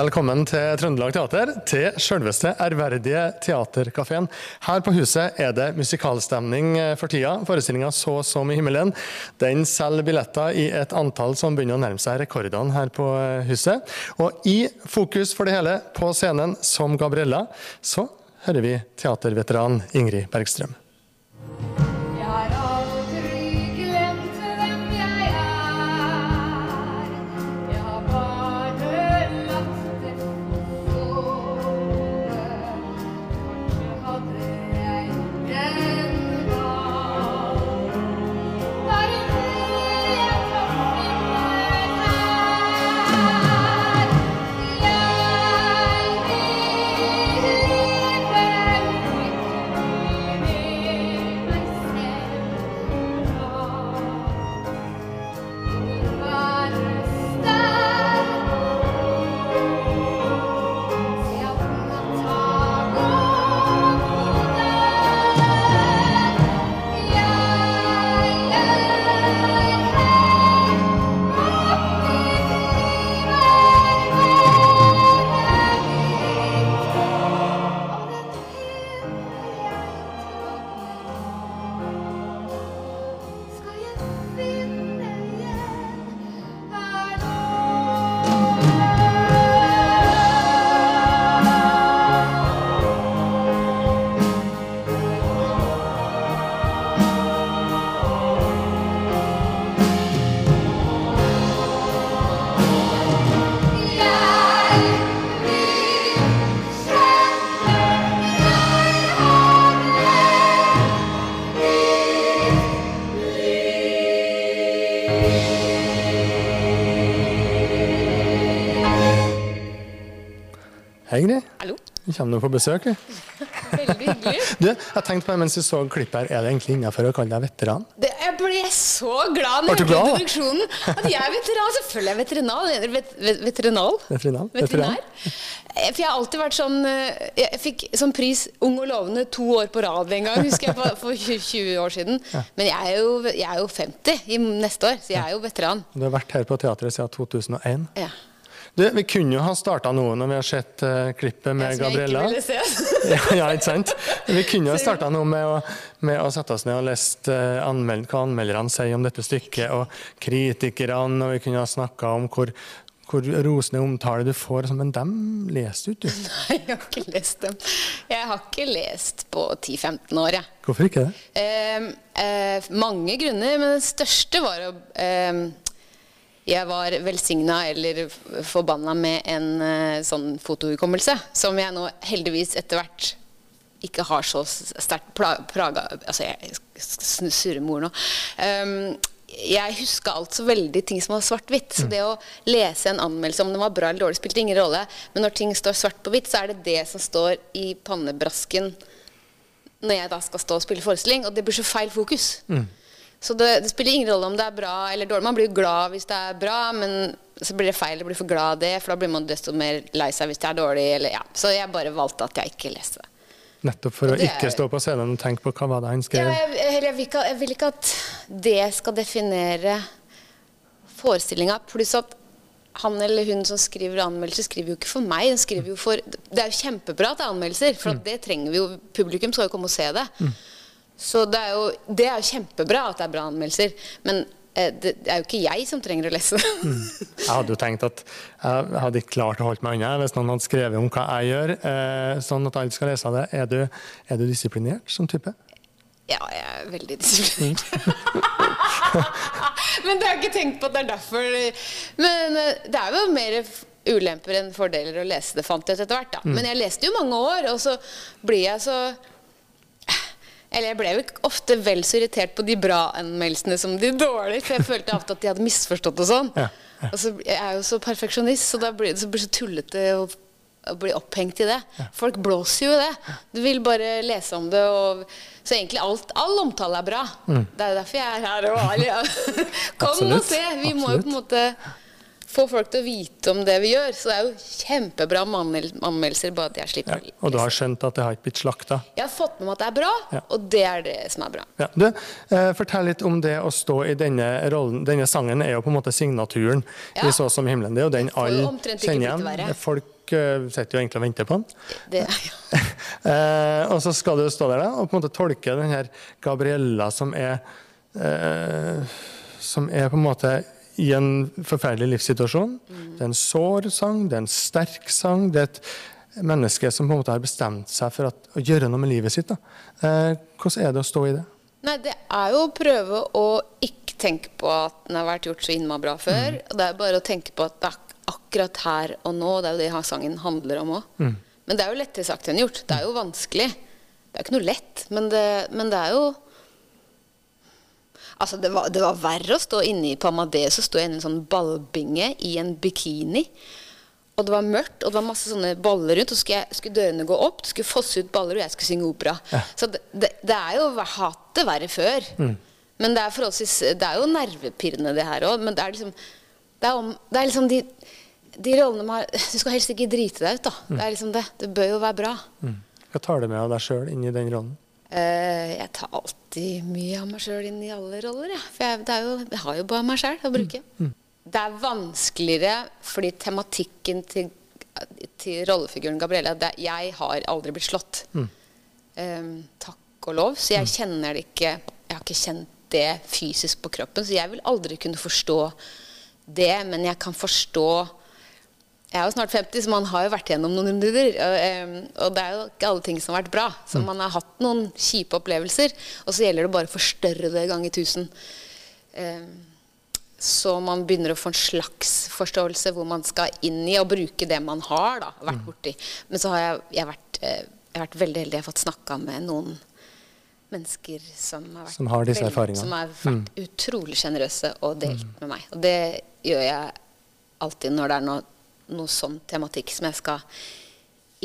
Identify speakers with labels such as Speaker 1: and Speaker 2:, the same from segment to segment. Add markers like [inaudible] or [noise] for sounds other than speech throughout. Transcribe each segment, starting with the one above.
Speaker 1: Velkommen til Trøndelag Teater, til selveste ærverdige Teaterkafeen. Her på huset er det musikalstemning for tida. Forestillinga 'Så som i himmelen' den selger billetter i et antall som begynner å nærme seg rekordene her på huset. Og i fokus for det hele, på scenen som Gabriella, så hører vi teaterveteran Ingrid Bergstrøm. Hei, Ingrid.
Speaker 2: Hallo.
Speaker 1: Vi kommer nå på besøk. [laughs]
Speaker 2: Veldig hyggelig.
Speaker 1: Du, jeg tenkte på det mens vi så klippet her, er det egentlig innafor å kalle deg veteran?
Speaker 2: Det, jeg ble så glad når
Speaker 1: du
Speaker 2: jeg hørte introduksjonen. At jeg er veteran. Selvfølgelig er jeg veterinal. Vet, vet, veterinal.
Speaker 1: Veterinal.
Speaker 2: Veterinær. Eh, For jeg har alltid vært sånn eh, Jeg fikk sånn pris Ung og lovende to år på rad en gang, husker jeg, for, for 20 20 år siden. Men jeg er, jo, jeg er jo 50 i neste år, så jeg er jo veteran.
Speaker 1: Du har vært her på teatret siden 2001.
Speaker 2: Ja.
Speaker 1: Du, vi kunne jo ha starta nå når vi har sett uh, klippet med
Speaker 2: jeg ikke
Speaker 1: Gabriella.
Speaker 2: ville se. [laughs]
Speaker 1: ja, ja, ikke sant? Vi kunne ha [laughs] starta nå med å, med å sette oss ned og lest uh, anmeld, hva anmelderne sier om dette stykket, og kritikerne, og vi kunne ha snakka om hvor, hvor rosende omtale du får, men dem leser du ikke. [laughs]
Speaker 2: Nei, jeg har ikke lest dem. Jeg har ikke lest på 10-15 år, jeg.
Speaker 1: Hvorfor ikke det?
Speaker 2: Eh, eh, mange grunner, men den største var å eh, Jeg var velsigna eller forbanna med en eh, sånn fotohukommelse, som jeg nå heldigvis etter hvert ikke har så sterkt pla plaga Altså, jeg surrer surre med ord nå. Um, jeg huska altså veldig ting som var svart-hvitt. Så det å lese en anmeldelse om den var bra eller dårlig, spilte ingen rolle. Men når ting står svart på hvitt, så er det det som står i pannebrasken når jeg da skal stå og spille forestilling, og det blir så feil fokus. Så det, det spiller ingen rolle om det er bra eller dårlig. Man blir jo glad hvis det er bra, men så blir det feil å bli for glad av det, for da blir man desto mer lei seg hvis det er dårlig. Eller, ja. Så jeg bare valgte at jeg ikke leste det.
Speaker 1: Nettopp for å
Speaker 2: er-
Speaker 1: ikke stå på scenen og tenke på hva var det han skrev.
Speaker 2: Ja, jeg, jeg, jeg, vil ikke, jeg vil ikke at det skal definere forestillinga. Pluss at han eller hun som skriver anmeldelser, skriver jo ikke for meg. Den skriver jo for, det er jo kjempebra er anmeldelser, for at det trenger vi jo. Publikum skal jo komme og se det. Så det er, jo, det er kjempebra at det er bra anmeldelser. Men eh, det, er jo ikke jeg som trenger å lese det.
Speaker 1: Jeg hadde jo tenkt at jeg hadde ikke klart å holde meg unna hvis noen hadde skrevet om hva jeg gjør, eh, sånn at alle skal lese det. Er du, er du disiplinert som type?
Speaker 2: Ja, jeg er veldig disiplinert. [laughs] Men det har jeg ikke tenkt på at det er derfor. Men eh, det er jo mer ulemper enn fordeler å lese det, fant jeg ut etter hvert. da. Men jeg leste jo mange år, og så blir jeg så Eller jeg ble jo ofte vel så irritert på de bra anmeldelsene som de dårlige, for jeg følte ofte at de hadde misforstått og sånn.
Speaker 1: Ja,
Speaker 2: Og så jeg er jo så perfeksjonist, så da blir det så, blir så tullete å, å bli opphengt i det. Folk blåser jo i det. Du vil bare lese om det. Og, så egentlig alt, all omtale er bra. Det er jo derfor jeg er her. Og, [laughs] Kom
Speaker 1: Absolutt.
Speaker 2: og se! Vi må jo på en måte få folk til å vite om det vi gjør. Så det er jo kjempebra med anmeldelser, bare at jeg
Speaker 1: Ja.
Speaker 2: slipper ja,
Speaker 1: Og du har skjønt at det har ikke blitt slakta?
Speaker 2: Jeg har fått med meg at det er bra,
Speaker 1: Ja.
Speaker 2: og det er det som er bra.
Speaker 1: Ja. Du, eh, fortell litt om det å stå i denne rollen. Denne sangen er jo på en måte signaturen
Speaker 2: Ja.
Speaker 1: i Så som himmelen. Det er jo den alle kjenner igjen. Folk eh, sitter jo egentlig og venter på den.
Speaker 2: Det, [laughs]
Speaker 1: Eh, og så skal du stå der da, og på en måte tolke den her Gabriella som er eh, Som er på en måte i en forferdelig livssituasjon. Det er en sår sang, det er en sterk sang. Det er et menneske som på en måte har bestemt seg for at, å gjøre noe med livet sitt. Da. Eh, hvordan er det å stå i det?
Speaker 2: Nei, det er jo å prøve å ikke tenke på at den har vært gjort så innmari bra før. Mm. det er bare å tenke på at det er akkurat her og nå. Det er jo det sangen handler om òg. Men det er jo lettere sagt enn gjort. Det er jo vanskelig. Det er jo ikke noe lett, men det, men det er jo Altså, det var, det var verre å stå inne i på Amadeus og stå inne i en sånn ballbinge i en bikini. Og det var mørkt, og det var masse sånne baller rundt. Og så skulle, skulle dørene gå opp, det skulle fosse ut baller, og jeg skulle synge opera. Så det, det, det er jo hatt det verre før. Men det er, forholdsvis, det er jo nervepirrende, det her òg. Men det er liksom Det er, om, det er liksom de, de rollene man har Du skal helst ikke drite deg ut, da. Det er liksom det. Det bør jo være bra.
Speaker 1: Hva tar du med av deg sjøl inn i den rollen?
Speaker 2: Eh, jeg tar alltid mye av meg sjøl inn i alle roller, jeg. For jeg, det jo, jeg har jo bare meg sjøl å bruke. Det er vanskeligere fordi tematikken til, til rollefiguren Gabriella det, Jeg har aldri blitt slått. Eh, takk og lov. Så jeg kjenner det ikke Jeg har ikke kjent det fysisk på kroppen, så jeg vil aldri kunne forstå det, men jeg kan forstå jeg er jo snart 50, så man har jo vært gjennom noen runder. Og, em, og det er jo ikke alle ting som har vært bra. Så man har hatt noen kjipe opplevelser, og så gjelder det bare å forstørre det ganger tusen. Em, så man begynner å få en slags forståelse hvor man skal inn i og bruke det man har da, vært borti. Men så har jeg, jeg, vært, eh, jeg har vært veldig heldig. Jeg har fått snakka med noen mennesker som har vært,
Speaker 1: Som har disse
Speaker 2: veldig- Som har vært utrolig sjenerøse og delt med meg. Og det gjør jeg alltid når det er noe, noe sånn tematikk som jeg skal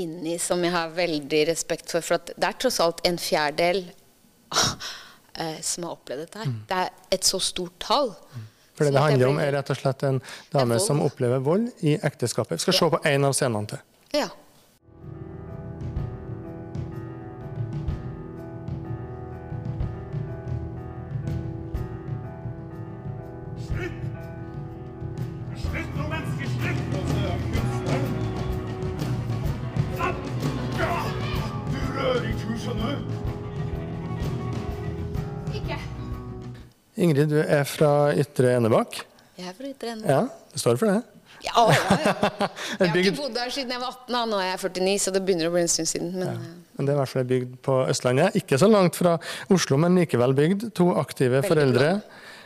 Speaker 2: inn i, som jeg har veldig respekt for. For at det er tross alt en fjerdedel [laughs] eh, som har opplevd dette her. Det er et så stort tall.
Speaker 1: For det det handler om, er rett og slett en dame som opplever vold i ekteskapet. Vi skal se på en av scenene til.
Speaker 2: Ja.
Speaker 3: Slutt ikke du?
Speaker 1: Ingrid, du er fra Ytre Enebakk.
Speaker 2: Jeg er fra Ytre Enebakk.
Speaker 1: Ja, det står for det.
Speaker 2: Ja, ja, ja. [laughs] Jeg har ikke bodd der siden jeg var 18, da. nå er jeg 49, så det begynner å bli en stund siden. Men ja.
Speaker 1: Men det er i hvert fall bygd på Østlandet. Ikke så langt fra Oslo, men likevel bygd. To aktive
Speaker 2: Veldig
Speaker 1: foreldre.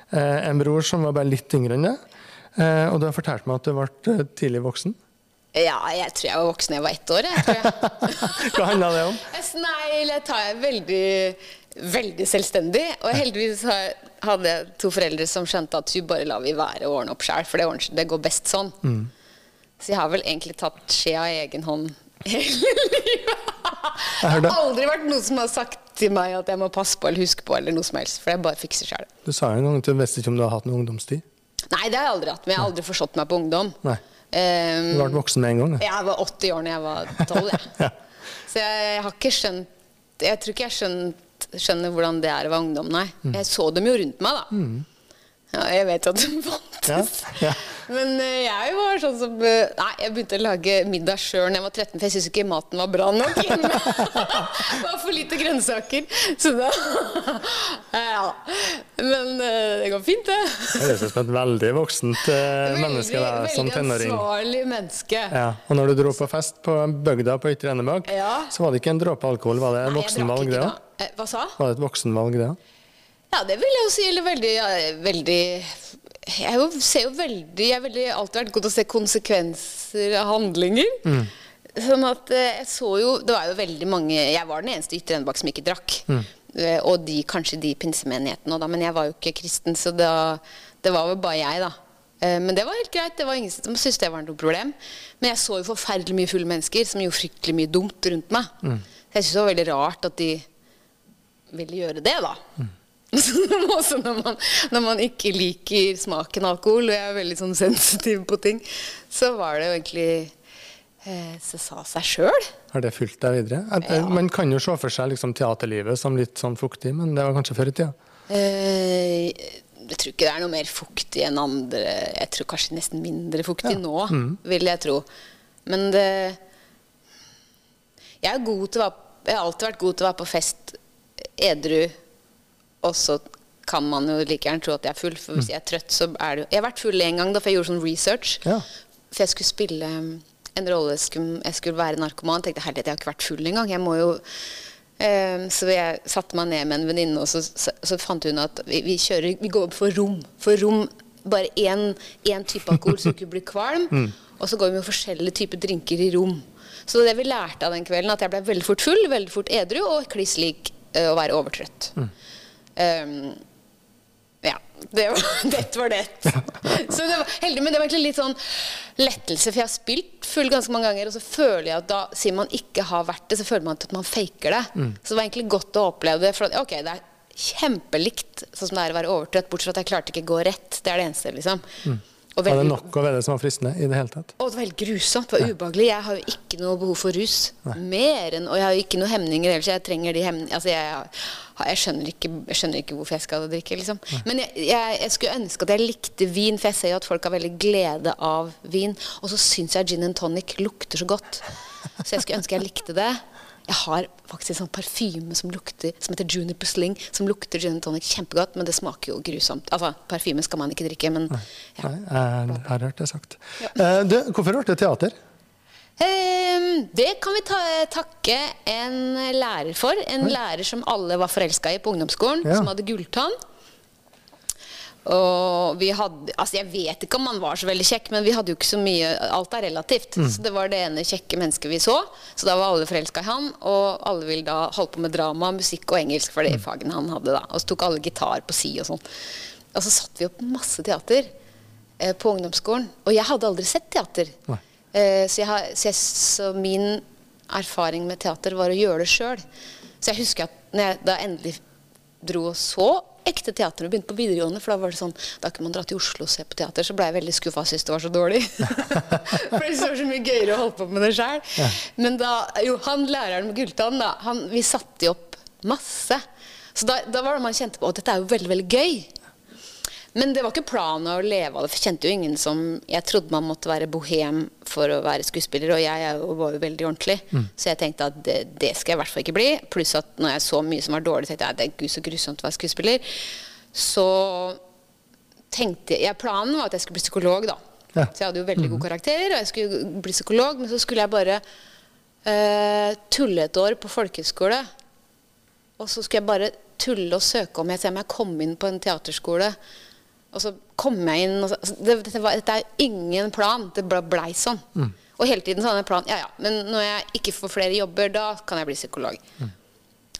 Speaker 1: Eh, en bror som var bare litt yngre enn deg. Eh, og du har fortalt meg at du ble eh, tidlig voksen.
Speaker 2: Ja, jeg tror jeg var voksen da jeg var ett år. Jeg, tror jeg. [laughs]
Speaker 1: Hva handla det om? [laughs]
Speaker 2: Nei, jeg tar veldig, veldig selvstendig. Og heldigvis hadde jeg to foreldre som skjønte at hun bare lar vi være og ordne opp sjøl, for det, det går best sånn. Så jeg har vel egentlig tatt skjea i egen hånd hele livet. Det har aldri vært noen som har sagt til meg at jeg må passe på eller huske på, eller noe som helst, for jeg bare fikser sjøl.
Speaker 1: Du sa jo en gang at du visste ikke om du har hatt noen ungdomstid.
Speaker 2: Nei, det har jeg aldri hatt, men jeg har aldri forstått meg på ungdom.
Speaker 1: Nei.
Speaker 2: Um,
Speaker 1: Du ble voksen med en gang. da.
Speaker 2: Jeg var 80 år da jeg var 12. Jeg. [laughs]
Speaker 1: Ja.
Speaker 2: Så jeg har ikke skjønt Jeg tror ikke jeg skjønt, skjønner hvordan det er å være ungdom, nei.
Speaker 1: Mm.
Speaker 2: Jeg så dem jo rundt meg, da. Ja, jeg vet jo at de [laughs] fantes.
Speaker 1: Ja, ja.
Speaker 2: Men eh, jeg var sånn som eh, Nei, jeg begynte å lage middag sjøl da jeg var 13, for jeg syntes ikke maten var bra nok. [laughs] det var for lite grønnsaker. Så da [laughs] Ja. Men eh, det går fint, det.
Speaker 1: Det høres ut som et veldig voksent menneske da, som
Speaker 2: veldig ansvarlig menneske.
Speaker 1: Ja. Og når du dro på fest på bygda på Ytre Enebakk,
Speaker 2: Ja.
Speaker 1: så var det ikke en dråpe alkohol, var det et voksenvalg det òg?
Speaker 2: Hva sa?
Speaker 1: Var det et voksenvalg det òg?
Speaker 2: Ja, det vil jeg jo si. Eller veldig, ja, veldig Jeg jo, ser jo veldig Jeg har alltid vært god til å se konsekvenser av handlinger. Sånn at eh, jeg så jo Det var jo veldig mange Jeg var den eneste i Ytre Enebakk som ikke drakk. Mm. Og de, kanskje de pinsemenighetene òg. Men jeg var jo ikke kristen, så da, det var vel bare jeg, da. Eh, Men det var helt greit. Det var ingen som syntes det var noe problem. Men jeg så jo forferdelig mye fulle mennesker som gjorde fryktelig mye dumt rundt meg. Så jeg syntes det var veldig rart at de ville gjøre det, da. [laughs] Også når man, når man ikke liker smaken av alkohol, og jeg er veldig sånn sensitiv på ting, så var det jo egentlig eh, Så sa seg sjøl.
Speaker 1: Har det fulgt deg videre?
Speaker 2: Ja.
Speaker 1: Man kan jo se for seg liksom, teaterlivet som litt sånn fuktig, men det var kanskje før i tida?
Speaker 2: Eh, jeg tror ikke det er noe mer fuktig enn andre. Jeg tror kanskje nesten mindre fuktig nå, vil jeg tro. Men det Jeg er god til å være Jeg har alltid vært god til å være på fest edru, og så kan man jo like gjerne tro at jeg er full, for hvis jeg er trøtt, så er det jo Jeg har vært full en gang da, for jeg gjorde sånn research.
Speaker 1: Ja.
Speaker 2: For jeg skulle spille um, en rolle, jeg skulle, jeg skulle være narkoman. tenkte herlighet, jeg har ikke vært full engang. Jeg må jo Um, Så jeg satte meg ned med en venninne, og så, så, så fant hun at vi, vi kjører Vi går for rom. For rom bare én, type alkohol, så du ikke blir kvalm. [laughs] Og så går vi med forskjellige typer drinker i rom. Så det vi lærte av den kvelden, at jeg ble veldig fort full, veldig fort edru, og kliss lik uh, å være overtrøtt. Um, ja. Det var, [laughs] det var det. Så det var heldig, men det var egentlig litt sånn lettelse, for jeg har spilt full ganske mange ganger, og så føler jeg at da, siden man ikke har vært det, så føler man at man faker det. Så det var egentlig godt å oppleve det. For ok, det er kjempelikt sånn som det er å være overtrøtt, bortsett fra at jeg klarte ikke å gå rett. Det er det eneste, liksom. Og
Speaker 1: Var det noe ved det som var fristende i det hele tatt?
Speaker 2: Og det var helt grusomt. Det var ubehagelig. Jeg har jo ikke noe behov for rus. Mer enn, Og jeg har jo ikke noen hemninger ellers. Jeg trenger de hemningene altså jeg, jeg, skjønner ikke, jeg skjønner ikke hvorfor jeg skal drikke, liksom. Men jeg, jeg, jeg skulle ønske at jeg likte vin, for jeg ser jo at folk har veldig glede av vin. Og så syns jeg gin and tonic lukter så godt. Så jeg skulle ønske jeg likte det. Jeg har faktisk en sånn parfyme som, lukter, som heter Juniper Sling, som lukter gin tonic kjempegodt, men det smaker jo grusomt. Altså, parfyme skal man ikke drikke, men ja.
Speaker 1: Nei, jeg har hørt det sagt. Eh, du, hvorfor ble det teater?
Speaker 2: Ehm, det kan vi ta, takke en lærer for. En lærer som alle var forelska i på ungdomsskolen,
Speaker 1: Ja.
Speaker 2: som hadde gulltann. Og vi hadde Altså, jeg vet ikke om han var så veldig kjekk, men vi hadde jo ikke så mye Alt er relativt. Så det var det ene kjekke mennesket vi så. Så da var alle forelska i han, og alle ville da holde på med drama, musikk og engelsk, for det fagene han hadde, da. Og så tok alle gitar på si og sånn. Og så satte vi opp masse teater eh, på ungdomsskolen. Og jeg hadde aldri sett teater. Eh, så, jeg så, jeg, så min erfaring med teater var å gjøre det sjøl. Så jeg husker at når jeg da endelig dro og så ekte teater og begynte på videregående, for da var det sånn Da kunne man dra til Oslo og se på teater, så ble jeg veldig skuffa og syntes det var så dårlig. [laughs] for det var så mye gøyere å holde på med det sjøl. Men da Jo, han læreren med gulltann, da, han, vi satte jo opp masse. Så da, da var det man kjente på at dette er jo veldig, veldig gøy. Men det var ikke planen å leve av det. For jeg kjente jo ingen som Jeg trodde man måtte være bohem for å være skuespiller, og jeg var jo veldig ordentlig. Så jeg tenkte at det, det skal jeg i hvert fall ikke bli. Pluss at når jeg så mye som var dårlig, tenkte jeg at det er gud så grusomt å være skuespiller. Så tenkte jeg Planen var at jeg skulle bli psykolog, da.
Speaker 1: Ja.
Speaker 2: Så jeg hadde jo veldig god karakter, og jeg skulle bli psykolog, men så skulle jeg bare eh, tulle et år på folkehøyskole. Og så skulle jeg bare tulle og søke om jeg ser om jeg kom inn på en teaterskole. Og så kom jeg inn og så, altså, det, dette, var, dette er ingen plan. Det ble, blei sånn. Og hele tiden så hadde jeg plan. Ja, ja, men når jeg ikke får flere jobber, da kan jeg bli psykolog.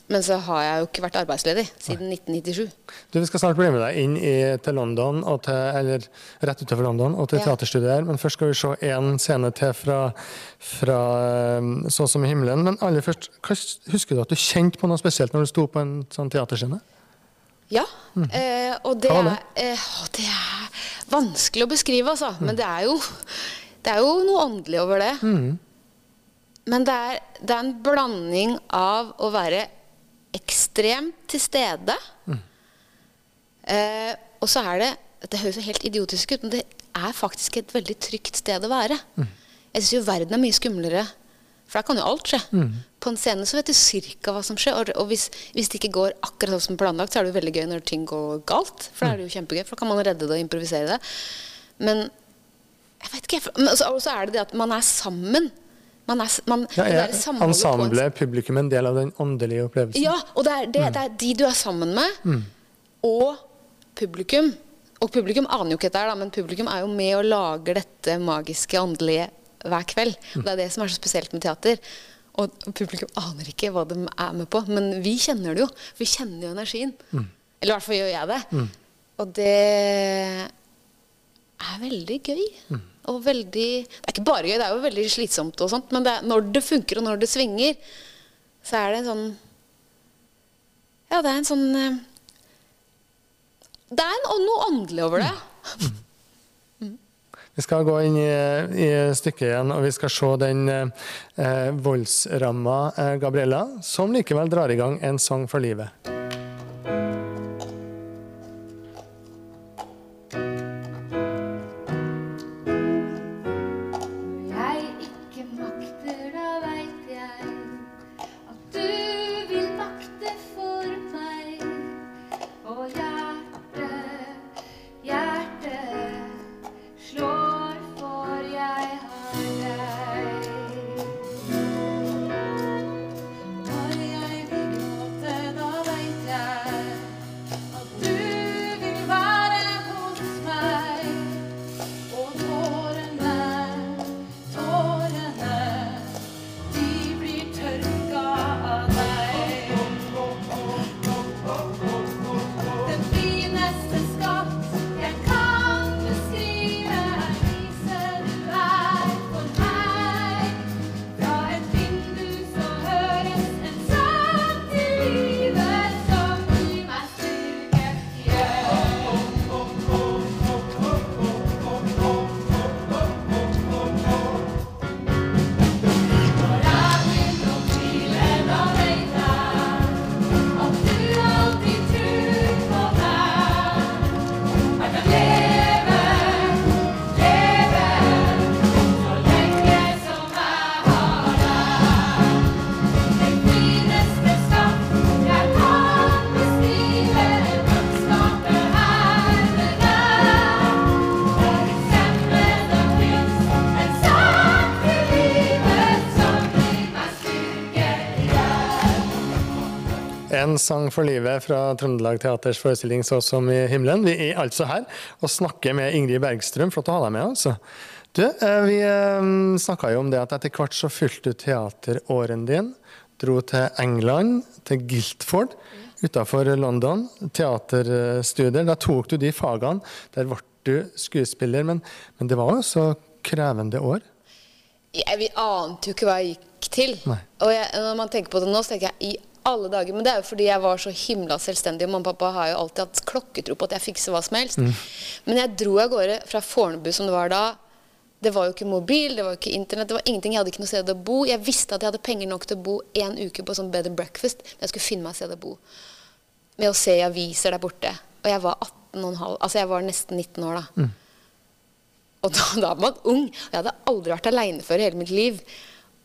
Speaker 2: Men så har jeg jo ikke vært arbeidsledig siden 1997.
Speaker 1: Du, Vi skal snart bli med deg inn i, til London, til, eller rett utover London, og til
Speaker 2: Ja.
Speaker 1: teaterstudiet her. Men først skal vi se én scene til fra, fra eh, Så som i himmelen. Men aller først, husker du at du kjente på noe spesielt når du sto på en sånn teaterscene?
Speaker 2: Ja, eh, og det er, eh, det er vanskelig å beskrive, altså. Men det er jo, det er jo noe åndelig over det. Men det er, det er en blanding av å være ekstremt til stede eh, Og så er det Det høres jo helt idiotisk ut, men det er faktisk et veldig trygt sted å være. Jeg syns jo verden er mye skumlere, for der kan jo alt skje. På en scene så vet du cirka hva som skjer, og, hvis, hvis det ikke går akkurat sånn som planlagt, så er det jo veldig gøy når ting går galt. For da er det jo kjempegøy, for da kan man redde det og improvisere det. Men jeg vet ikke, men så og så er det det at man er sammen. Man er, man,
Speaker 1: Ja,
Speaker 2: ja.
Speaker 1: er
Speaker 2: der en
Speaker 1: publikum, en del av den åndelige opplevelsen?
Speaker 2: ja, og det er, det, det er de du er sammen med, og publikum. Og publikum aner jo ikke dette, men publikum er jo med og lager dette magiske, åndelige hver kveld. Og Det er det som er så spesielt med teater. Og publikum aner ikke hva de er med på, men vi kjenner det jo. Vi kjenner jo energien. Eller i hvert fall gjør jeg det. Og det er veldig gøy. Og veldig Det er ikke bare gøy, det er jo veldig slitsomt og sånt, men det er, når det funker, og når det svinger, så er det en sånn Ja, det er en sånn eh, Det er en, noe åndelig over det.
Speaker 1: Vi skal gå inn i, i stykket igjen, og vi skal se den eh, voldsramma eh, Gabriella, som likevel drar i gang en sang for livet.
Speaker 4: Sang
Speaker 1: for livet fra Trøndelag Teaters forestilling Så som i himmelen. Vi er altså her og snakker med Ingrid Bergstrøm. Flott å ha deg med. altså. Du, eh, Vi snakka jo om det at etter hvert så fylte du teateråren din. Dro til England, til Guildford utafor London. Teaterstudier. Da tok du de fagene. Der ble du skuespiller. Men, men det var jo så krevende år.
Speaker 2: Jeg, vi ante jo ikke hva jeg gikk til. Jeg, når man tenker på det nå, så tenker jeg i alle dager Men det er jo fordi jeg var så himla selvstendig. Og mamma og pappa har jo alltid hatt klokketro på at jeg fikser hva som helst. Men jeg dro av gårde fra Fornebu som det var da. Det var jo ikke mobil, det var jo ikke internett, det var ingenting. Jeg hadde ikke noe sted å bo. Jeg visste at jeg hadde penger nok til å bo en uke på sånn bed and breakfast, men jeg skulle finne meg et sted å bo. Med å se i aviser der borte. Og jeg var 18 og en halv, altså jeg var nesten 19 år da. Og da, da var man ung. Og jeg hadde aldri vært aleine før i hele mitt liv.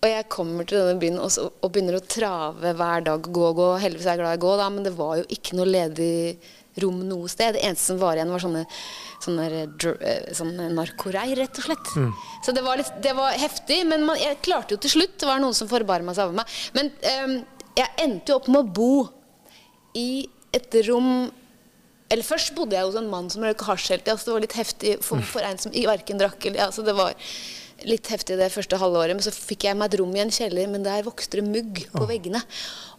Speaker 2: Og jeg kommer til denne byen og, så, og begynner å trave hver dag. Gå gå. Heldigvis er jeg glad i å gå, da, men det var jo ikke noe ledig rom noe sted. Det eneste som var igjen, var sånne, sånne, eh, sånne narkoreir, rett og slett. Så det var, litt, det var heftig, men man, jeg klarte jo til slutt. Det var noen som forbarma seg over meg. Men um, jeg endte jo opp med å bo i et rom eller Først bodde jeg hos en mann som røyka hasj hele tida. Så det var litt heftig for, for en som verken drakk eller ja, så Det var litt heftig det første halvåret. Men så fikk jeg meg et rom i en kjeller, men der vokste det mugg på veggene.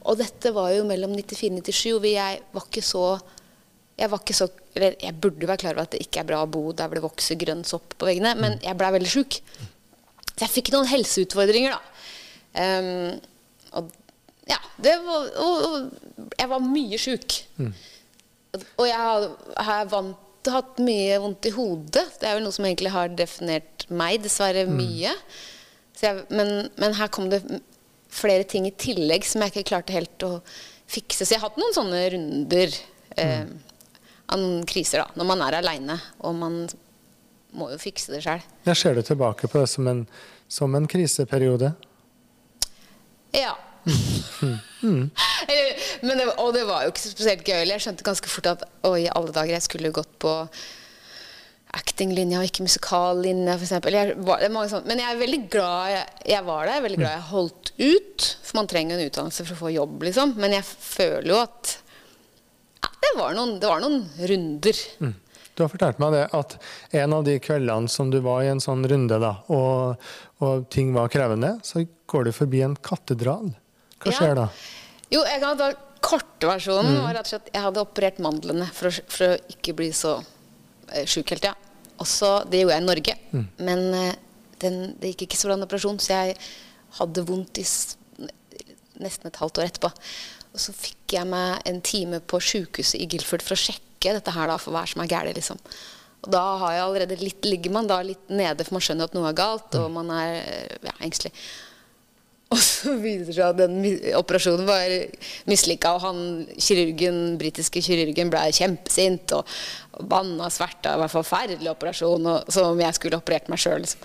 Speaker 2: Og dette var jo mellom 94-97, og jeg var ikke så jeg var ikke så, eller jeg burde være klar over at det ikke er bra å bo der hvor det vokser grønn sopp på veggene, men jeg blei veldig sjuk. Så jeg fikk noen helseutfordringer, da. Um, og ja, det var, og, og jeg var mye sjuk. Og jeg har, har vant hatt mye vondt i hodet. Det er vel noe som egentlig har definert meg, dessverre mye. Så jeg, men, men her kom det flere ting i tillegg som jeg ikke klarte helt å fikse. Så jeg har hatt noen sånne runder eh, av noen kriser, da. Når man er aleine, og man må jo fikse det sjøl.
Speaker 1: Jeg ser du tilbake på det som en, som en kriseperiode?
Speaker 2: Ja. mm. [laughs] Men det, og det var jo ikke spesielt gøy. Jeg skjønte ganske fort at oi, i alle dager, jeg skulle gått på actinglinja og ikke musikal-linja, f.eks. Men jeg er veldig glad jeg, jeg var der. Jeg er veldig glad jeg holdt ut. For man trenger en utdannelse for å få jobb, liksom. Men jeg føler jo at ja, det, var noen, det var noen runder.
Speaker 1: Du har fortalt meg det at en av de kveldene som du var i en sånn runde, da, og, og ting var krevende, så går du forbi en katedral. Hva
Speaker 2: Ja.
Speaker 1: skjer da?
Speaker 2: Jo, jeg kan ta kortversjonen. var rett og slett Jeg hadde operert mandlene for å, for å ikke bli så eh, ja. Også, det gjorde jeg i Norge, men eh, den, det gikk ikke så bra en operasjon, så jeg hadde vondt i nesten et halvt år etterpå. Og så fikk jeg meg en time på sjukehuset i Guilford for å sjekke dette her da, for hva som er galt. Liksom. Og da har jeg allerede litt, ligger man da litt nede, for man skjønner at noe er galt, og man er ja, engstelig. Og så viser det seg at den operasjonen var mislykka, og han kirurgen, britiske kirurgen ble kjempesint og, banna sverta. Det var en forferdelig operasjon, og, som om jeg skulle operert meg sjøl. Liksom.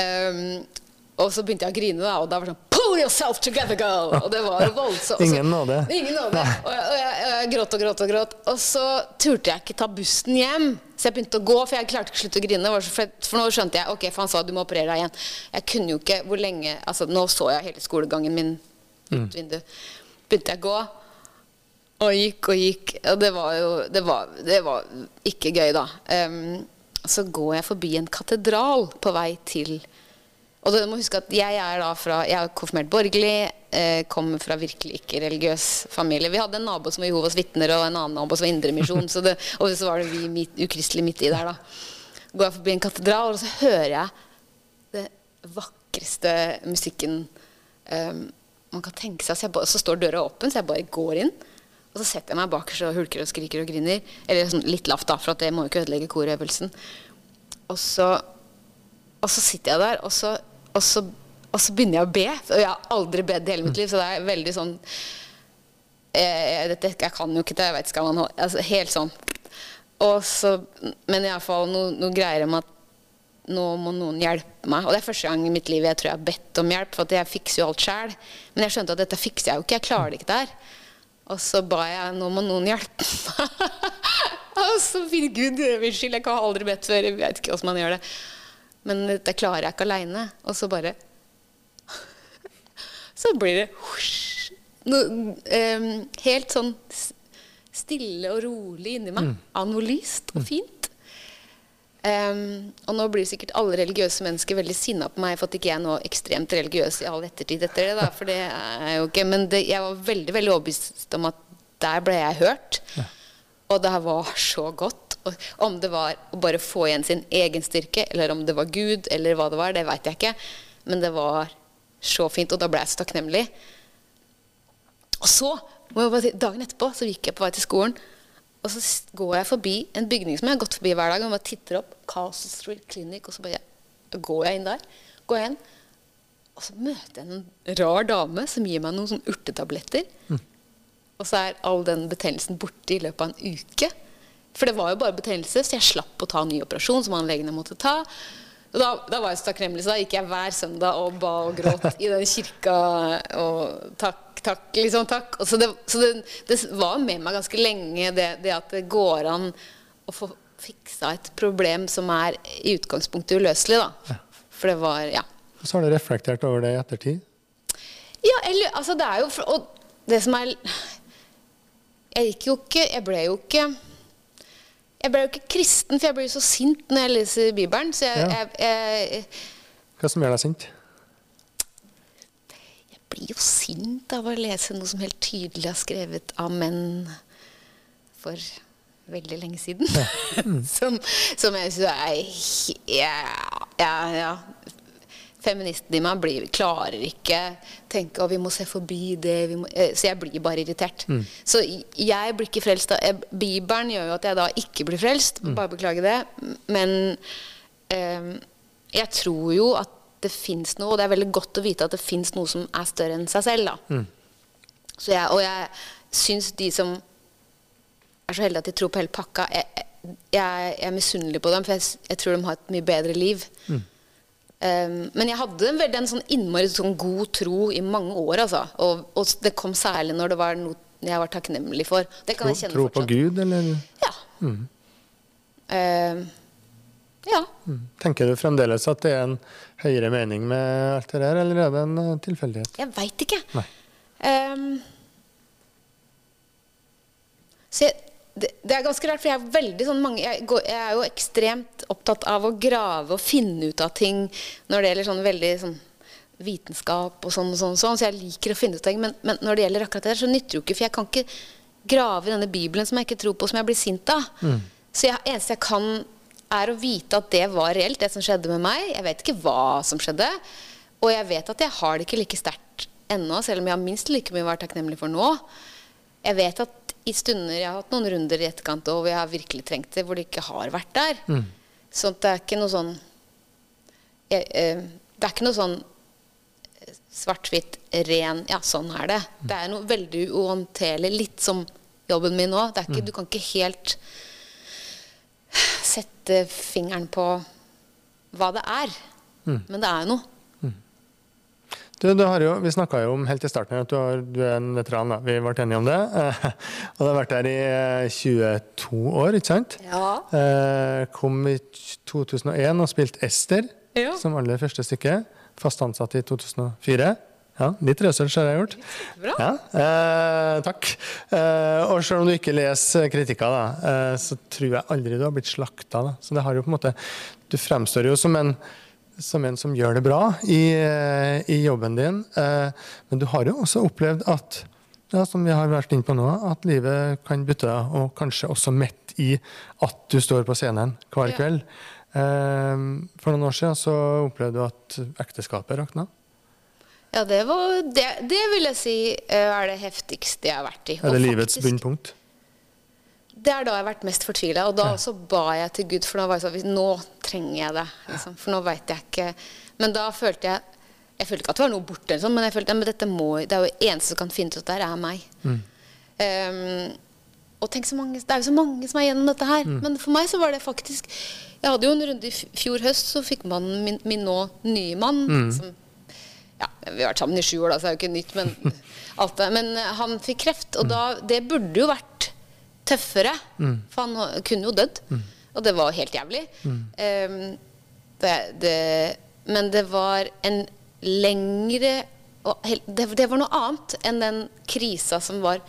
Speaker 2: Um, og så begynte jeg å grine, da, og da var det sånn Pull yourself together, girl! Og det var jo [laughs] voldsomt.
Speaker 1: Ingen nåde.
Speaker 2: Ingen nåde. Og jeg, og, jeg, og jeg gråt og gråt og gråt. Og så turte jeg ikke ta bussen hjem. Så jeg begynte å gå, for jeg klarte ikke å slutte å grine. For nå skjønte jeg ok, for han sa du må operere deg igjen. Jeg kunne jo ikke hvor lenge altså Nå så jeg hele skolegangen min ut vinduet. Begynte jeg å gå. Og gikk og gikk. Og det var jo Det var, det var ikke gøy, da. Um, så går jeg forbi en katedral på vei til og du må huske at jeg er da fra Jeg er konfirmert borgerlig, eh, kommer fra virkelig ikke religiøs familie. Vi hadde en nabo som var Jehovas vitner, og en annen nabo som var Indremisjon. så og så var det vi midt, ukristelige midt i der, da. Går jeg forbi en katedral, og så hører jeg det vakreste musikken um, man kan tenke seg. Så, bare, så står døra åpen, så jeg bare går inn. Og så setter jeg meg bakerst og hulker og skriker og griner. Eller sånn litt lavt, da, for at det må jo ikke ødelegge korøvelsen. Og så, og så sitter jeg der, og så, og, så, og så begynner jeg å be. Og jeg har aldri bedt i hele mitt liv, så det er veldig sånn jeg, dette, Jeg kan jo ikke det, jeg vet ikke hva man altså, Helt sånn. Og så, men iallfall noe, noe greier om at nå må noen hjelpe meg. Og det er første gang i mitt liv jeg tror jeg har bedt om hjelp, for jeg fikser jo alt sjæl. Men jeg skjønte at dette fikser jeg jo ikke, jeg klarer det ikke der. Og så ba jeg nå må noen hjelpe meg. [laughs] og så fint Gud, unnskyld, jeg har aldri bedt før, jeg vet ikke hvordan man gjør det. Men dette klarer jeg ikke aleine. Og så bare [laughs] Så blir det husj, noe, em, helt sånn stille og rolig inni meg. Av noe lyst og fint. Um, og nå blir sikkert alle religiøse mennesker veldig sinna på meg for at ikke jeg er nå ekstremt religiøs i all ettertid etter det. da, for det er jeg jo ikke, Men det, jeg var veldig veldig overbevist om at der ble jeg hørt. Og det her var så godt. Om det var å bare få igjen sin egen styrke, eller om det var Gud, eller hva det var, det veit jeg ikke. Men det var så fint, og da ble jeg så takknemlig. Og så, dagen etterpå, så gikk jeg på vei til skolen. Og så går jeg forbi en bygning som jeg har gått forbi hver dag. Og bare titter opp. Castle Street Clinic. Og så bare går jeg inn der. Går jeg inn, og så møter jeg en rar dame som gir meg noen sånne urtetabletter. Og så er all den betennelsen borte i løpet av en uke. For det var jo bare betennelse, så jeg slapp å ta ny operasjon som anleggene måtte ta. Og da, da var jeg så takknemlig, så da gikk jeg hver søndag og ba og gråt i den kirka. Og takk, takk, liksom takk. Og så det, så det, det var med meg ganske lenge, det, det at det går an å få fiksa et problem som er i utgangspunktet uløselig, da. For det var, ja.
Speaker 1: Og så har du reflektert over det i ettertid.
Speaker 2: Ja, eller altså det er jo Og det som er Jeg gikk jo ikke Jeg ble jo ikke Jeg ble jo ikke kristen, for jeg blir så sint når jeg leser Bibelen. Så jeg,
Speaker 1: Ja.
Speaker 2: jeg, jeg,
Speaker 1: Hva som gjør deg sint?
Speaker 2: jeg blir jo sint av å lese noe som helt tydelig er skrevet av menn for veldig lenge siden. [laughs] som, som jeg syns er ja, ja, ja. Feministen i meg blir, klarer ikke tenke at vi må se forbi det. Eh, så jeg blir bare irritert. Så jeg blir ikke frelst. av- Bibelen gjør jo at jeg da ikke blir frelst. Bare beklage det. Men eh, jeg tror jo at det fins noe, og det er veldig godt å vite at det fins noe som er større enn seg selv. Da. Så jeg, og jeg syns de som er så heldige at de tror på hele pakka, jeg, jeg, jeg er misunnelig på dem, for jeg, jeg tror de har et mye bedre liv. Um, men jeg hadde en veldig en sånn innmari sånn god tro i mange år, altså. Og, og det kom særlig når det var noe jeg var takknemlig for. Det kan
Speaker 1: Tro,
Speaker 2: jeg kjenne
Speaker 1: tro på. Gud, eller
Speaker 2: Ja. Um, ja.
Speaker 1: tenker du fremdeles at det er en høyere mening med alt det der, eller er det en eh, tilfeldighet?
Speaker 2: Jeg veit ikke.
Speaker 1: Nei.
Speaker 2: Um, så jeg, det, det er ganske rart, for jeg er veldig sånn mange jeg, går, jeg er jo ekstremt opptatt av å grave og finne ut av ting når det gjelder sånn veldig sånn vitenskap og sånn og sånn, sånn, så jeg liker å finne ut av ting. Men, men når det gjelder akkurat det der, så nytter det jo ikke, for jeg kan ikke grave i denne Bibelen som jeg ikke tror på, som jeg blir sint av. Så jeg, eneste jeg kan, er å vite at det var reelt, det som skjedde med meg. Jeg vet ikke hva som skjedde. Og jeg vet at jeg har det ikke like sterkt ennå, selv om jeg har minst like mye å være takknemlig for nå. jeg vet at i stunder Jeg har hatt noen runder i etterkant og hvor jeg har virkelig trengt det, hvor det ikke har vært der. Så det er ikke noe sånn jeg, eh, Det er ikke noe sånn eh, svart-hvitt, ren Ja, sånn er det. Det er noe veldig uhåndterlig. Litt som jobben min nå. Det er Du kan ikke helt sette fingeren på hva det er. Men det er noe.
Speaker 1: Du, du har jo, vi snakka jo om helt i starten at du, har, du er en veteran. da. Vi ble enige om det. Eh, [laughs] og du har vært der i eh, 22 år, ikke sant?
Speaker 2: Ja.
Speaker 1: Eh, kom i 2001 og spilte Ester
Speaker 2: Ja.
Speaker 1: som aller første stykke. Fast ansatt i 2004. Ja, Litt research har jeg gjort.
Speaker 2: Bra.
Speaker 1: Ja, eh, takk. Eh, og selv om du ikke leser kritikker, da, eh, så tror jeg aldri du har blitt slakta. Da. Så det har jo på en måte Du fremstår jo som en, som en som gjør det bra i, eh, i jobben din. Eh, men du har jo også opplevd at ja, som vi har vært inne på nå, at livet kan bytte deg, og kanskje også midt i at du står på scenen hver
Speaker 2: Ja.
Speaker 1: kveld. Eh, for noen år siden så opplevde du at ekteskapet rakna.
Speaker 2: Ja, det, var, det, det vil jeg si er det heftigste jeg har vært i.
Speaker 1: Er det livets bunnpunkt?
Speaker 2: Det er da jeg har vært mest fortvila, og da også ba jeg til Gud, for da var jeg sånn Nå trenger jeg det. Liksom, for nå veit jeg ikke Men da følte jeg Jeg følte ikke at det var noe borte, sånn, men jeg følte at dette må, det er jo eneste som kan finne ut at det er meg. Ehm, og tenk så mange, Det er jo så mange som er gjennom dette her. Men for meg så var det faktisk Jeg hadde jo en runde i fjor høst, så fikk mannen min, min nå nye mann som ja, Vi har vært sammen i sju år, da, så det er jo ikke nytt, men [laughs] alt det. Men han fikk kreft, og da Det burde jo vært tøffere, for han kunne jo dødd. Og det var helt jævlig. Um, det, det, men det var en lengre det, det var noe annet enn den krisa som var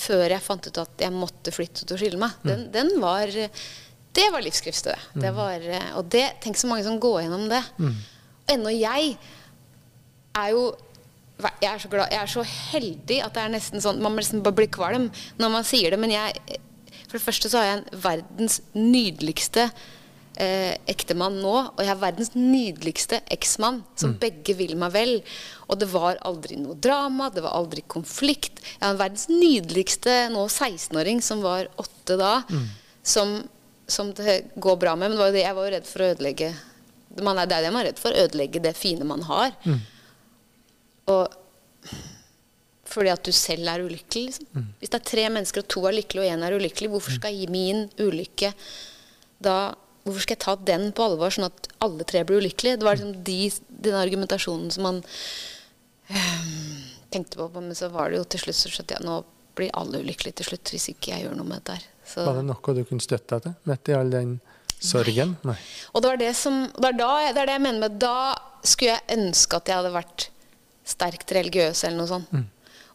Speaker 2: før jeg fant ut at jeg måtte flytte ut og skille meg. Den, den var Det var livskriftet. Det var, eh, og det, tenk så mange som går gjennom det. Og ennå jeg er jo jeg er, så glad, jeg er så heldig at det er nesten sånn Man må nesten bare bli kvalm når man sier det. Men jeg For det første så har jeg en verdens nydeligste eh, ektemann nå. Og jeg har verdens nydeligste eksmann, som begge vil meg vel. Og det var aldri noe drama, det var aldri konflikt. Jeg har verdens nydeligste nå 16-åring, som var åtte da, som, som det går bra med. Men det var jo det jeg var redd for å ødelegge man er, Det er det man er redd for. Ødelegge det fine man har. Og fordi at du selv er ulykkelig. Liksom. Hvis det er tre mennesker, og to er lykkelige, og én er ulykkelig, hvorfor skal jeg gi min ulykke da Hvorfor skal jeg ta den på alvor, sånn at alle tre blir ulykkelige? Det var liksom de, den argumentasjonen som man øh, tenkte på, men så var det jo til slutt så skjønte jeg nå blir alle ulykkelige til slutt hvis ikke jeg gjør noe med dette her. Så-
Speaker 1: Var det noe du kunne støtte deg til midt i all den sorgen? Nei.
Speaker 2: Og det var det som det er, da, det er det jeg mener med Da skulle jeg ønske at jeg hadde vært sterkt religiøs eller noe sånt.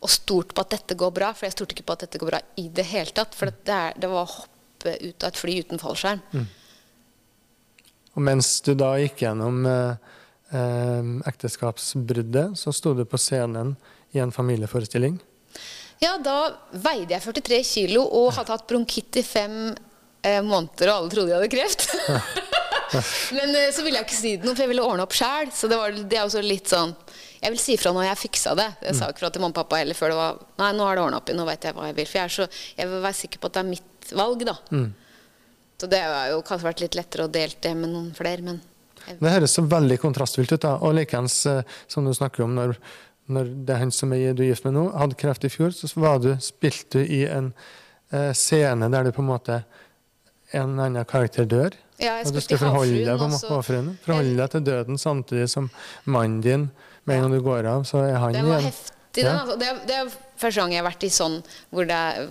Speaker 2: Og stort på at dette går bra, for jeg stolte ikke på at dette går bra i det hele tatt. For det, er, det var å hoppe ut av et fly uten fallskjerm.
Speaker 1: Og mens du da gikk gjennom eh, eh, ekteskapsbruddet, så sto du på scenen i en familieforestilling.
Speaker 2: Ja, da veide jeg 43 kilo og hadde hatt bronkitt i fem eh, måneder, og alle trodde jeg hadde kreft. [laughs] [laughs] Men eh, så ville jeg ikke si det noe, for jeg ville ordne opp sjæl. Så det, var, det er også litt sånn Jeg vil si fra når jeg fiksa det. Jeg sa ikke fra til mamma og pappa heller før det var Nei, nå har det ordna opp i, nå veit jeg hva jeg vil. For jeg, så, jeg vil være sikker på at det er mitt valg, da. Så det har jo kanskje vært litt lettere å dele det med noen flere, men jeg,
Speaker 1: Det høres så veldig kontrastfylt ut. da, Og likeens, eh, som du snakker om, når, når det er han som er, du er gift med nå, hadde kreft i fjor, så var du, spilte du i en eh, scene der du på en måte en annen karakter dør.
Speaker 2: Ja, jeg
Speaker 1: og du skal forholde deg på
Speaker 2: også.
Speaker 1: Forholde deg til døden samtidig som mannen din Med en gang du går av, så er han
Speaker 2: Den var
Speaker 1: igjen.
Speaker 2: heftig, den. Altså. Det, det er første gang jeg har vært i sånn hvor det er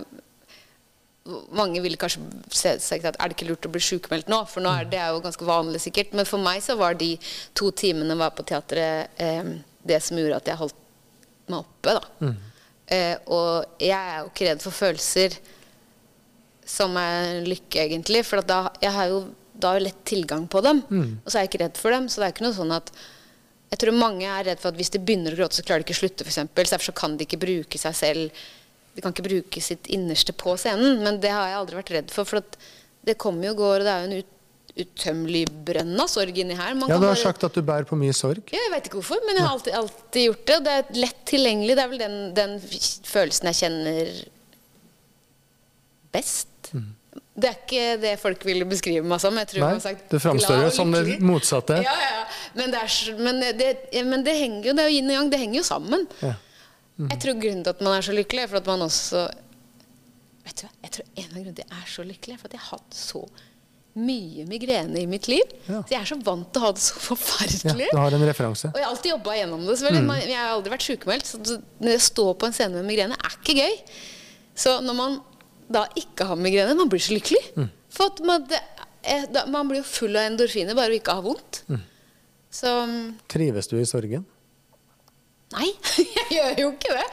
Speaker 2: mange ville kanskje sagt at er det ikke lurt å bli sykemeldt nå? For nå er det jo ganske vanlig sikkert. Men for meg så var de to timene var på teatret eh, det som gjorde at jeg holdt meg oppe. da. Eh, og jeg er jo ikke redd for følelser som er lykke, egentlig. For da, jeg har jo da har jeg lett tilgang på dem. Og så er jeg ikke redd for dem. Så det er ikke noe sånn at Jeg tror mange er redd for at hvis de begynner å gråte, så klarer de ikke å slutte, f.eks. Derfor så kan de ikke bruke seg selv De kan ikke bruke sitt innerste på scenen. Men det har jeg aldri vært redd for. For at det kommer jo og går, og det er jo en ut, utømmelig brønn av sorg inni her. Man
Speaker 1: Ja, du har
Speaker 2: bare-
Speaker 1: sagt at du bærer på mye sorg.
Speaker 2: ja, jeg veit ikke hvorfor, men jeg har alltid, alltid gjort det. Og det er lett tilgjengelig. Det er vel den, den følelsen jeg kjenner best. Det er ikke det folk ville beskrive meg som. Jeg tror
Speaker 1: Nei,
Speaker 2: sagt
Speaker 1: du framstår jo som det motsatte.
Speaker 2: Ja, ja. Men det, er, men det, men det henger jo det er jo yin og yang, det henger jo sammen.
Speaker 1: Ja.
Speaker 2: Jeg tror grunnen til at man er så lykkelig, er for at man også Vet du hva, jeg tror en av grunnene til at jeg er så lykkelig, er for at jeg har hatt så mye migrene i mitt liv.
Speaker 1: Ja.
Speaker 2: Så jeg er så vant til å ha det så
Speaker 1: Ja, du har en referanse.
Speaker 2: Og jeg har alltid jobba gjennom det. selvfølgelig.
Speaker 1: Mm.
Speaker 2: Jeg har aldri vært sykemeldt. Så det- når jeg står på en scene med migrene, er ikke gøy. Så når man da ikke har migrene, man blir så lykkelig.
Speaker 1: Mm.
Speaker 2: For man, det, er, da, man blir jo full av endorfiner bare å ikke ha vondt.
Speaker 1: Mm.
Speaker 2: Så mm,
Speaker 1: Trives du i sorgen?
Speaker 2: Nei, [laughs] jeg gjør jo ikke det.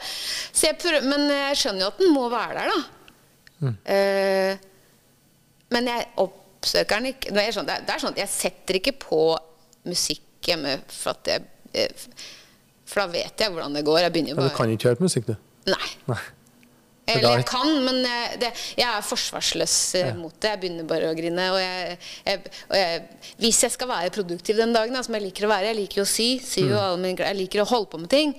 Speaker 2: Jeg prøver, men jeg skjønner jo at den må være der, da.
Speaker 1: Mm.
Speaker 2: Uh, men jeg oppsøker den ikke det er, sånn, det, er, sånn at jeg setter ikke på musikk hjemme for at jeg eh, For da vet jeg hvordan det går. Jeg begynner jo
Speaker 1: Ja, du kan ikke høre på musikk, du.
Speaker 2: Nei.
Speaker 1: Nei.
Speaker 2: Eller jeg kan, men jeg, det, jeg er forsvarsløs eh,
Speaker 1: Ja.
Speaker 2: mot det. Jeg begynner bare å grine. Og jeg, jeg, og hvis jeg skal være produktiv den dagen, da, som jeg liker å være Jeg liker jo å sy. sy
Speaker 1: Mm.
Speaker 2: mine, jeg liker å holde på med ting.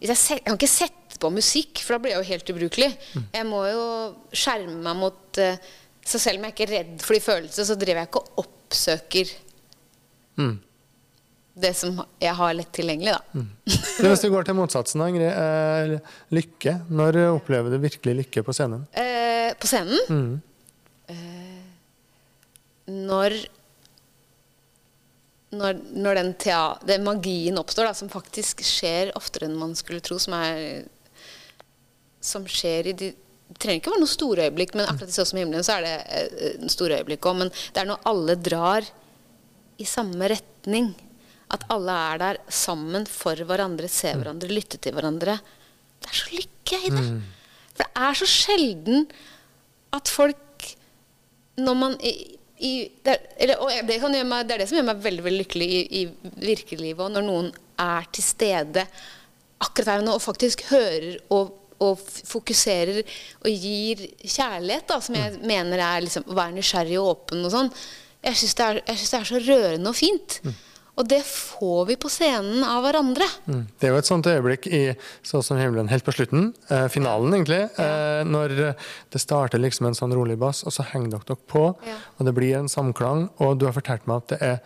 Speaker 2: Jeg kan ikke sette på musikk, for da blir jeg jo helt ubrukelig.
Speaker 1: Mm.
Speaker 2: Jeg må jo skjerme meg mot eh, Så selv om jeg ikke er redd for de følelsene, så driver jeg ikke og oppsøker
Speaker 1: Mm.
Speaker 2: Det som jeg har lett tilgjengelig, da.
Speaker 1: Mm. Hvis du går til motsatsen, Ingrid. Eh, lykke. Når opplever du virkelig lykke på scenen?
Speaker 2: Eh, på scenen
Speaker 1: Mm.
Speaker 2: eh, Når når, når den, den magien oppstår, da, som faktisk skjer oftere enn man skulle tro, som er Som skjer i de Det trenger ikke være noe store øyeblikk, men akkurat i Så som himmelen så er det eh, en store øyeblikk òg. Men det er når alle drar i samme retning. At alle er der sammen for hverandre, ser hverandre, lytter til hverandre. Det er så lykke i det. For det er så sjelden at folk Når man i, i, det, er, eller, og det, meg, det er det som gjør meg veldig veldig lykkelig i, i virkelivet. Og når noen er til stede akkurat her og nå og faktisk hører og, og fokuserer og gir kjærlighet, da, som jeg mener er liksom, å være nysgjerrig og åpen og sånn. Jeg syns det, det er så rørende og fint. Og det får vi på scenen av hverandre.
Speaker 1: Mm. Det er jo et sånt øyeblikk i Sånn som himmelen helt på slutten, eh, finalen egentlig, eh, når det starter liksom en sånn rolig bass, og så henger dere dere på,
Speaker 2: Ja.
Speaker 1: og det blir en samklang, og du har fortalt meg at det er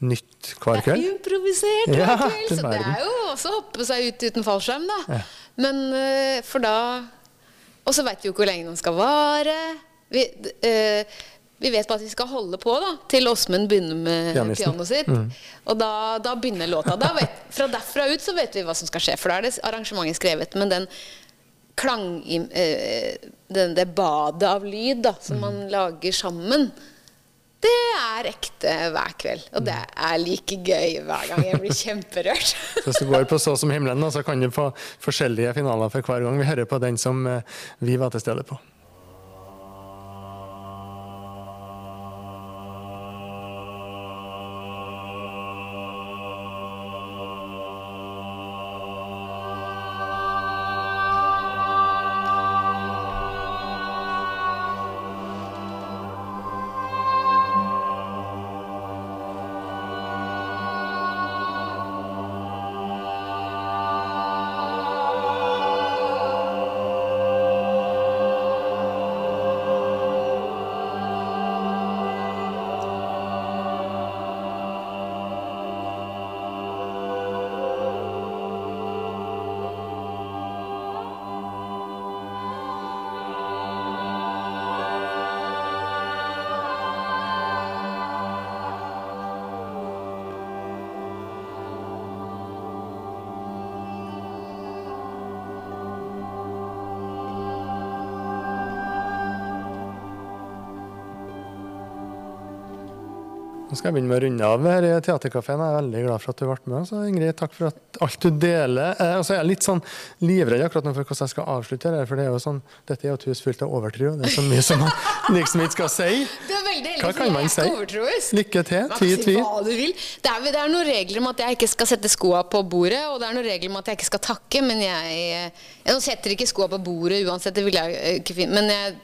Speaker 1: nytt hver kveld.
Speaker 2: Det er
Speaker 1: improvisert
Speaker 2: improvisert
Speaker 1: Ja,
Speaker 2: hver kveld, så det er jo også å hoppe seg ut uten fallskjerm, da.
Speaker 1: Ja.
Speaker 2: Men eh, for da Og så veit vi jo ikke hvor lenge den skal vare. Vi, eh, vi vet bare at vi skal holde på da til Åsmund begynner med
Speaker 1: Pianisten.
Speaker 2: pianoet sitt.
Speaker 1: Mm.
Speaker 2: Og da, da begynner låta. Da vet, fra derfra ut så vet vi hva som skal skje, for da er det arrangementet skrevet. Men den klang... Øh, den, det badet av lyd da, som man lager sammen, det er ekte hver kveld. Og det er like gøy hver gang. Jeg blir kjemperørt.
Speaker 1: Så [laughs] hvis du går på Så som himmelen, så kan du få forskjellige finaler for hver gang vi hører på den som eh, vi var til stede på. Nå skal jeg begynne med å runde av her i Theatercaféen. Jeg er veldig glad for at du ble med. Så Ingrid, takk for at alt du deler. Eh, og så er jeg litt sånn livredd akkurat nå for hvordan jeg skal avslutte her. For det er jo sånn, dette er jo et hus fullt av overtro. Det er så mye som man liksom ikke skal si.
Speaker 2: Du er veldig heldig,
Speaker 1: Hva kan
Speaker 2: jeg
Speaker 1: man si?
Speaker 2: overtroisk.
Speaker 1: Lykke til.
Speaker 2: Ti
Speaker 1: tvi.
Speaker 2: vil. Det er, det er noen regler om at jeg ikke skal sette skoa på bordet, og det er noen regler om at jeg ikke skal takke, men jeg, jeg Nå setter ikke skoa på bordet uansett, det vil jeg eh, ikke finne Men jeg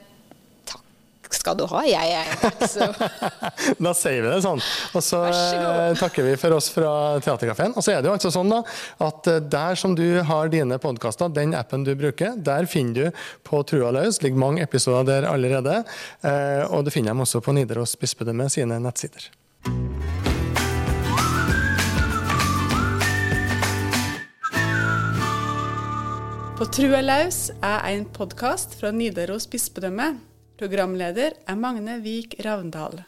Speaker 2: skal du ha. Jeg er ikke så [laughs]
Speaker 1: Da sier vi det sånn. Og så
Speaker 2: så
Speaker 1: eh, takker vi for oss fra Theatercaféen. Og så er det jo altså sånn da, at eh, der som du har dine podkaster, den appen du bruker, der finner du på Trua løs. ligger mange episoder der allerede. Eh, og du finner dem også på Nidaros bispedømme sine nettsider.
Speaker 5: På Trua løs er en podkast fra Nidaros bispedømme. Programleder er Magne Vik Ravndal.